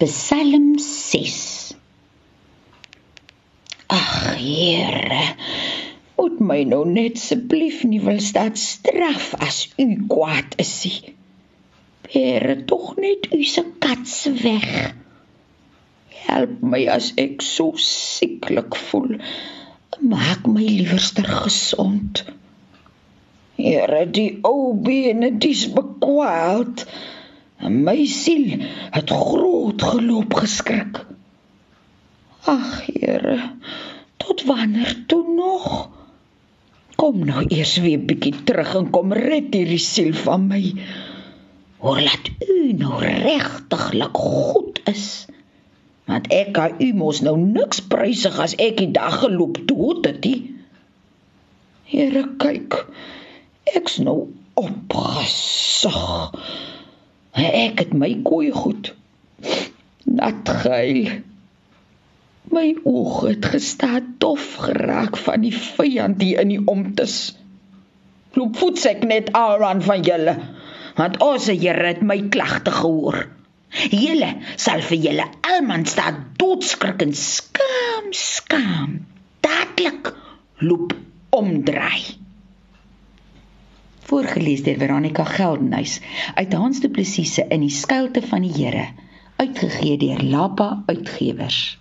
Psalm 6 Ag Here, moet my nou net asseblief nie wil staat straf as u kwaad is nie. Here, tog net u se kats weg. Help my as ek so sieklik voel. Maak my liewerster gesond. Here, die ou bene dis bekwaad. En my siel het groot geloop geskrik. Ag Here, tot wanneer toe nog? Kom nou eers weer bietjie terug en kom red hierdie siel van my. Hoor laat u nou regtiglik goed is. Want ek kan u mos nou niks prysig as ek die dag geloop dood het nie. Here kyk. Ek's nou opgesag. Ek het my koei goed. Nat geil. My oog het gestaan dof geraak van die vyand hier in die omtes. Loop voetsek net aan van julle. Want ons Here het my klagte gehoor. Julle sal vir julle almal staan doodskrik en skaam, skaam. Dadelik loop omdraai. Voorgeles deur Veronica Geldenhuys uit Hans Du Plessis se In die skuilte van die Here, uitgegee deur Lapa Uitgewers.